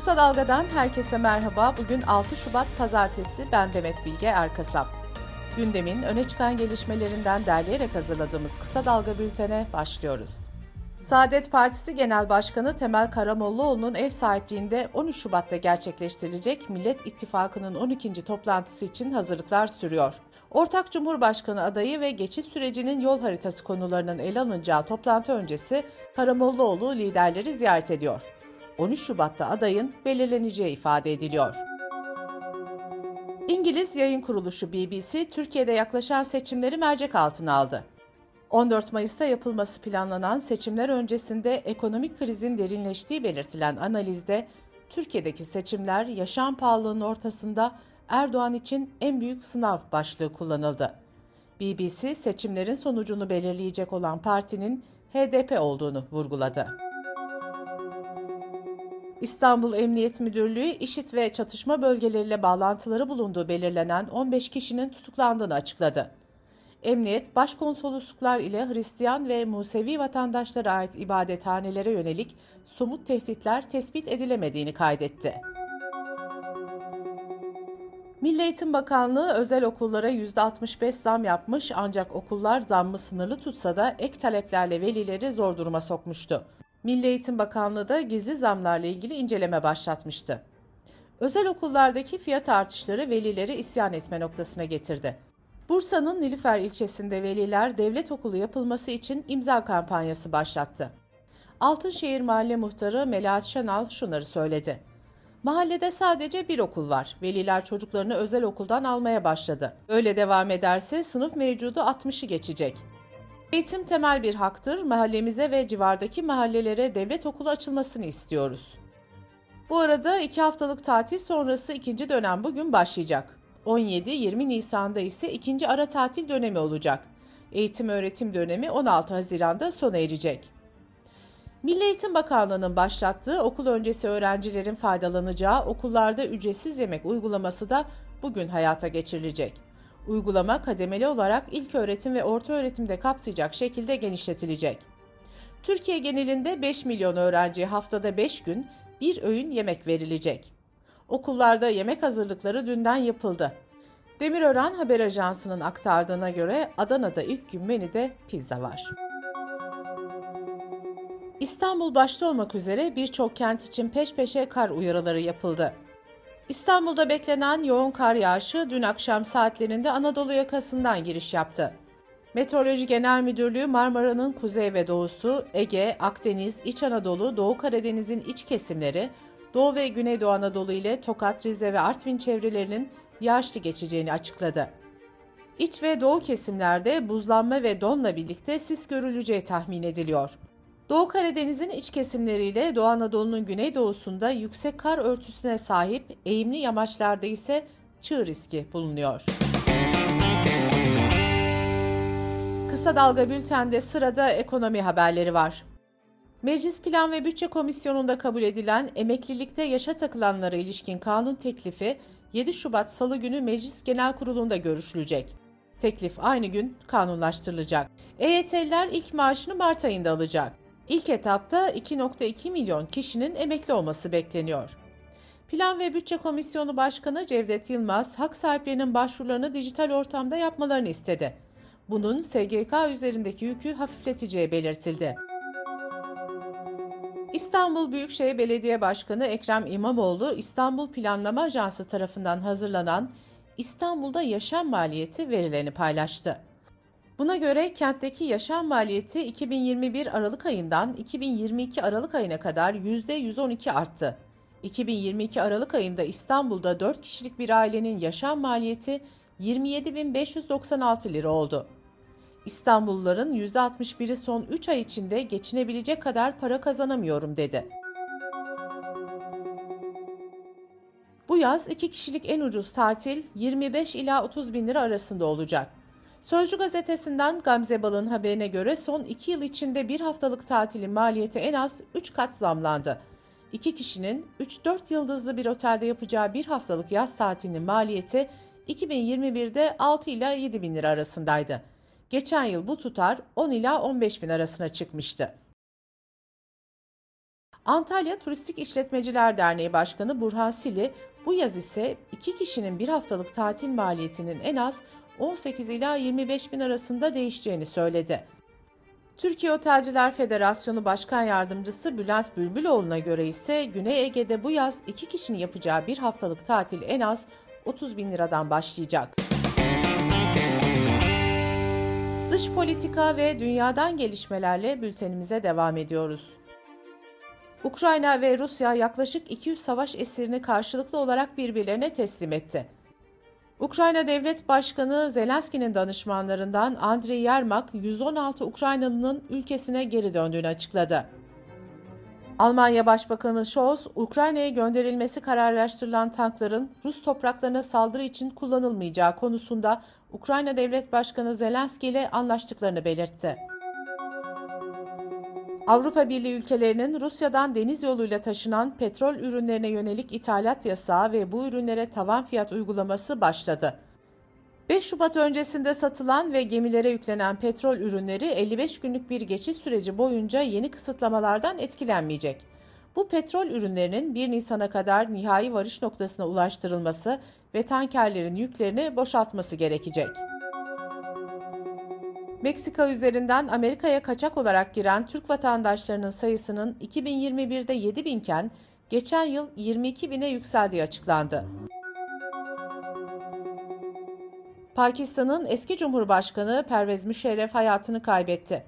Kısa Dalga'dan herkese merhaba. Bugün 6 Şubat Pazartesi. Ben Demet Bilge Erkasap. Gündemin öne çıkan gelişmelerinden derleyerek hazırladığımız Kısa Dalga bültene başlıyoruz. Saadet Partisi Genel Başkanı Temel Karamollaoğlu'nun ev sahipliğinde 13 Şubat'ta gerçekleştirilecek Millet İttifakı'nın 12. toplantısı için hazırlıklar sürüyor. Ortak Cumhurbaşkanı adayı ve geçiş sürecinin yol haritası konularının ele alınacağı toplantı öncesi Karamollaoğlu liderleri ziyaret ediyor. 13 Şubat'ta adayın belirleneceği ifade ediliyor. İngiliz yayın kuruluşu BBC, Türkiye'de yaklaşan seçimleri mercek altına aldı. 14 Mayıs'ta yapılması planlanan seçimler öncesinde ekonomik krizin derinleştiği belirtilen analizde, Türkiye'deki seçimler yaşam pahalılığının ortasında Erdoğan için en büyük sınav başlığı kullanıldı. BBC, seçimlerin sonucunu belirleyecek olan partinin HDP olduğunu vurguladı. İstanbul Emniyet Müdürlüğü işit ve çatışma bölgeleriyle bağlantıları bulunduğu belirlenen 15 kişinin tutuklandığını açıkladı. Emniyet, başkonsolosluklar ile Hristiyan ve Musevi vatandaşlara ait ibadethanelere yönelik somut tehditler tespit edilemediğini kaydetti. Milli Eğitim Bakanlığı özel okullara %65 zam yapmış ancak okullar zammı sınırlı tutsa da ek taleplerle velileri zor duruma sokmuştu. Milli Eğitim Bakanlığı da gizli zamlarla ilgili inceleme başlatmıştı. Özel okullardaki fiyat artışları velileri isyan etme noktasına getirdi. Bursa'nın Nilüfer ilçesinde veliler devlet okulu yapılması için imza kampanyası başlattı. Altınşehir Mahalle Muhtarı Melahat Şenal şunları söyledi. Mahallede sadece bir okul var. Veliler çocuklarını özel okuldan almaya başladı. Öyle devam ederse sınıf mevcudu 60'ı geçecek. Eğitim temel bir haktır. Mahallemize ve civardaki mahallelere devlet okulu açılmasını istiyoruz. Bu arada iki haftalık tatil sonrası ikinci dönem bugün başlayacak. 17-20 Nisan'da ise ikinci ara tatil dönemi olacak. Eğitim öğretim dönemi 16 Haziran'da sona erecek. Milli Eğitim Bakanlığı'nın başlattığı okul öncesi öğrencilerin faydalanacağı okullarda ücretsiz yemek uygulaması da bugün hayata geçirilecek. Uygulama kademeli olarak ilk öğretim ve orta öğretimde kapsayacak şekilde genişletilecek. Türkiye genelinde 5 milyon öğrenciye haftada 5 gün bir öğün yemek verilecek. Okullarda yemek hazırlıkları dünden yapıldı. Demirören Haber Ajansı'nın aktardığına göre Adana'da ilk gün menüde pizza var. İstanbul başta olmak üzere birçok kent için peş peşe kar uyarıları yapıldı. İstanbul'da beklenen yoğun kar yağışı dün akşam saatlerinde Anadolu yakasından giriş yaptı. Meteoroloji Genel Müdürlüğü Marmara'nın kuzey ve doğusu, Ege, Akdeniz, İç Anadolu, Doğu Karadeniz'in iç kesimleri, Doğu ve Güneydoğu Anadolu ile Tokat, Rize ve Artvin çevrelerinin yağışlı geçeceğini açıkladı. İç ve doğu kesimlerde buzlanma ve donla birlikte sis görüleceği tahmin ediliyor. Doğu Karadeniz'in iç kesimleriyle Doğu Anadolu'nun güneydoğusunda yüksek kar örtüsüne sahip, eğimli yamaçlarda ise çığ riski bulunuyor. Kısa Dalga Bülten'de sırada ekonomi haberleri var. Meclis Plan ve Bütçe Komisyonu'nda kabul edilen emeklilikte yaşa takılanlara ilişkin kanun teklifi 7 Şubat Salı günü Meclis Genel Kurulu'nda görüşülecek. Teklif aynı gün kanunlaştırılacak. EYT'liler ilk maaşını Mart ayında alacak. İlk etapta 2.2 milyon kişinin emekli olması bekleniyor. Plan ve Bütçe Komisyonu Başkanı Cevdet Yılmaz, hak sahiplerinin başvurularını dijital ortamda yapmalarını istedi. Bunun SGK üzerindeki yükü hafifleteceği belirtildi. İstanbul Büyükşehir Belediye Başkanı Ekrem İmamoğlu, İstanbul Planlama Ajansı tarafından hazırlanan İstanbul'da yaşam maliyeti verilerini paylaştı. Buna göre kentteki yaşam maliyeti 2021 Aralık ayından 2022 Aralık ayına kadar %112 arttı. 2022 Aralık ayında İstanbul'da 4 kişilik bir ailenin yaşam maliyeti 27.596 lira oldu. İstanbulluların %61'i son 3 ay içinde geçinebilecek kadar para kazanamıyorum dedi. Bu yaz 2 kişilik en ucuz tatil 25 ila 30 bin lira arasında olacak. Sözcü gazetesinden Gamze Bal'ın haberine göre son 2 yıl içinde bir haftalık tatilin maliyeti en az 3 kat zamlandı. İki kişinin 3-4 yıldızlı bir otelde yapacağı bir haftalık yaz tatilinin maliyeti 2021'de 6 ila 7 bin lira arasındaydı. Geçen yıl bu tutar 10 ila 15 bin arasına çıkmıştı. Antalya Turistik İşletmeciler Derneği Başkanı Burhan Sili, bu yaz ise iki kişinin bir haftalık tatil maliyetinin en az 18 ila 25 bin arasında değişeceğini söyledi. Türkiye Otelciler Federasyonu Başkan Yardımcısı Bülent Bülbüloğlu'na göre ise Güney Ege'de bu yaz iki kişinin yapacağı bir haftalık tatil en az 30 bin liradan başlayacak. Dış politika ve dünyadan gelişmelerle bültenimize devam ediyoruz. Ukrayna ve Rusya yaklaşık 200 savaş esirini karşılıklı olarak birbirlerine teslim etti. Ukrayna Devlet Başkanı Zelenski'nin danışmanlarından Andriy Yermak, 116 Ukraynalı'nın ülkesine geri döndüğünü açıkladı. Almanya Başbakanı Scholz, Ukrayna'ya gönderilmesi kararlaştırılan tankların Rus topraklarına saldırı için kullanılmayacağı konusunda Ukrayna Devlet Başkanı Zelenski ile anlaştıklarını belirtti. Avrupa Birliği ülkelerinin Rusya'dan deniz yoluyla taşınan petrol ürünlerine yönelik ithalat yasağı ve bu ürünlere tavan fiyat uygulaması başladı. 5 Şubat öncesinde satılan ve gemilere yüklenen petrol ürünleri 55 günlük bir geçiş süreci boyunca yeni kısıtlamalardan etkilenmeyecek. Bu petrol ürünlerinin 1 Nisan'a kadar nihai varış noktasına ulaştırılması ve tankerlerin yüklerini boşaltması gerekecek. Meksika üzerinden Amerika'ya kaçak olarak giren Türk vatandaşlarının sayısının 2021'de 7 binken geçen yıl 22 bine yükseldiği açıklandı. Pakistan'ın eski Cumhurbaşkanı Pervez Müşerref hayatını kaybetti.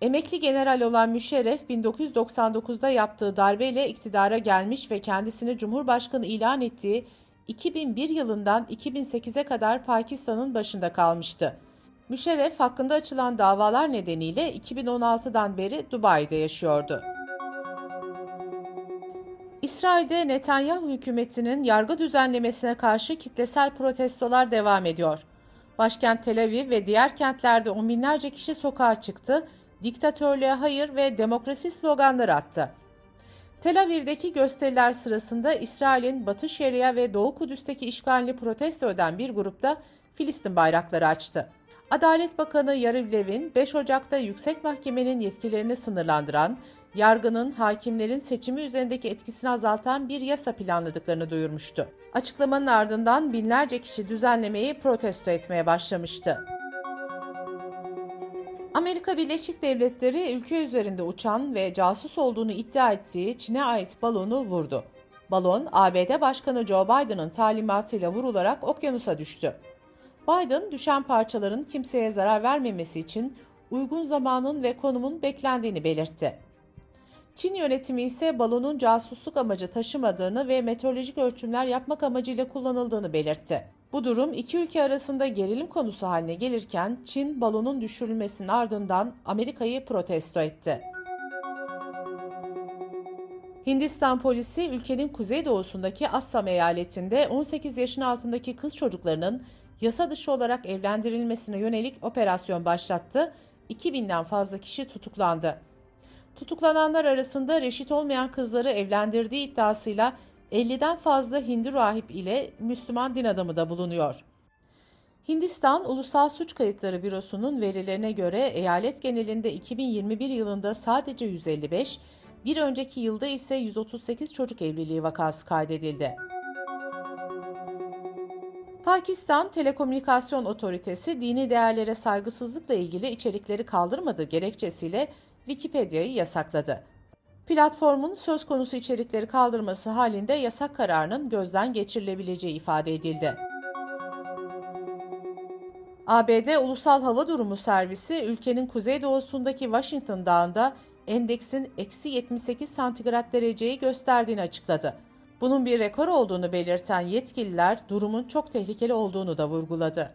Emekli general olan Müşerref 1999'da yaptığı darbeyle iktidara gelmiş ve kendisini Cumhurbaşkanı ilan ettiği 2001 yılından 2008'e kadar Pakistan'ın başında kalmıştı. Müşerref hakkında açılan davalar nedeniyle 2016'dan beri Dubai'de yaşıyordu. İsrail'de Netanyahu hükümetinin yargı düzenlemesine karşı kitlesel protestolar devam ediyor. Başkent Tel Aviv ve diğer kentlerde on binlerce kişi sokağa çıktı, diktatörlüğe hayır ve demokrasi sloganları attı. Tel Aviv'deki gösteriler sırasında İsrail'in Batı Şeria ve Doğu Kudüs'teki işgalini protesto eden bir grupta Filistin bayrakları açtı. Adalet Bakanı Yariv Levin, 5 Ocak'ta Yüksek Mahkemenin yetkilerini sınırlandıran, yargının hakimlerin seçimi üzerindeki etkisini azaltan bir yasa planladıklarını duyurmuştu. Açıklamanın ardından binlerce kişi düzenlemeyi protesto etmeye başlamıştı. Amerika Birleşik Devletleri ülke üzerinde uçan ve casus olduğunu iddia ettiği Çin'e ait balonu vurdu. Balon, ABD Başkanı Joe Biden'ın talimatıyla vurularak okyanusa düştü. Biden, düşen parçaların kimseye zarar vermemesi için uygun zamanın ve konumun beklendiğini belirtti. Çin yönetimi ise balonun casusluk amacı taşımadığını ve meteorolojik ölçümler yapmak amacıyla kullanıldığını belirtti. Bu durum iki ülke arasında gerilim konusu haline gelirken Çin balonun düşürülmesinin ardından Amerika'yı protesto etti. Hindistan polisi ülkenin kuzeydoğusundaki Assam eyaletinde 18 yaşın altındaki kız çocuklarının yasa dışı olarak evlendirilmesine yönelik operasyon başlattı. 2000'den fazla kişi tutuklandı. Tutuklananlar arasında reşit olmayan kızları evlendirdiği iddiasıyla 50'den fazla Hindu rahip ile Müslüman din adamı da bulunuyor. Hindistan Ulusal Suç Kayıtları Bürosu'nun verilerine göre eyalet genelinde 2021 yılında sadece 155, bir önceki yılda ise 138 çocuk evliliği vakası kaydedildi. Pakistan Telekomünikasyon Otoritesi dini değerlere saygısızlıkla ilgili içerikleri kaldırmadığı gerekçesiyle Wikipedia'yı yasakladı. Platformun söz konusu içerikleri kaldırması halinde yasak kararının gözden geçirilebileceği ifade edildi. ABD Ulusal Hava Durumu Servisi ülkenin kuzeydoğusundaki Washington Dağı'nda endeksin eksi 78 santigrat dereceyi gösterdiğini açıkladı. Bunun bir rekor olduğunu belirten yetkililer durumun çok tehlikeli olduğunu da vurguladı.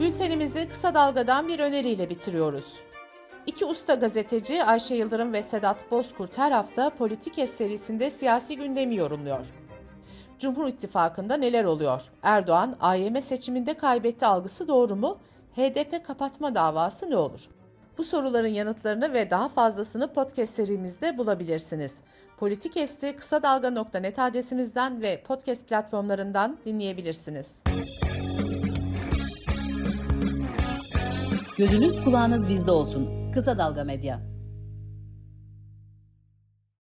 Bültenimizi kısa dalgadan bir öneriyle bitiriyoruz. İki usta gazeteci Ayşe Yıldırım ve Sedat Bozkurt her hafta Politik serisinde siyasi gündemi yorumluyor. Cumhur İttifakı'nda neler oluyor? Erdoğan AYM seçiminde kaybetti algısı doğru mu? HDP kapatma davası ne olur? Bu soruların yanıtlarını ve daha fazlasını podcast serimizde bulabilirsiniz. Politik Esti kısa dalga.net adresimizden ve podcast platformlarından dinleyebilirsiniz. Gözünüz kulağınız bizde olsun. Kısa Dalga Medya.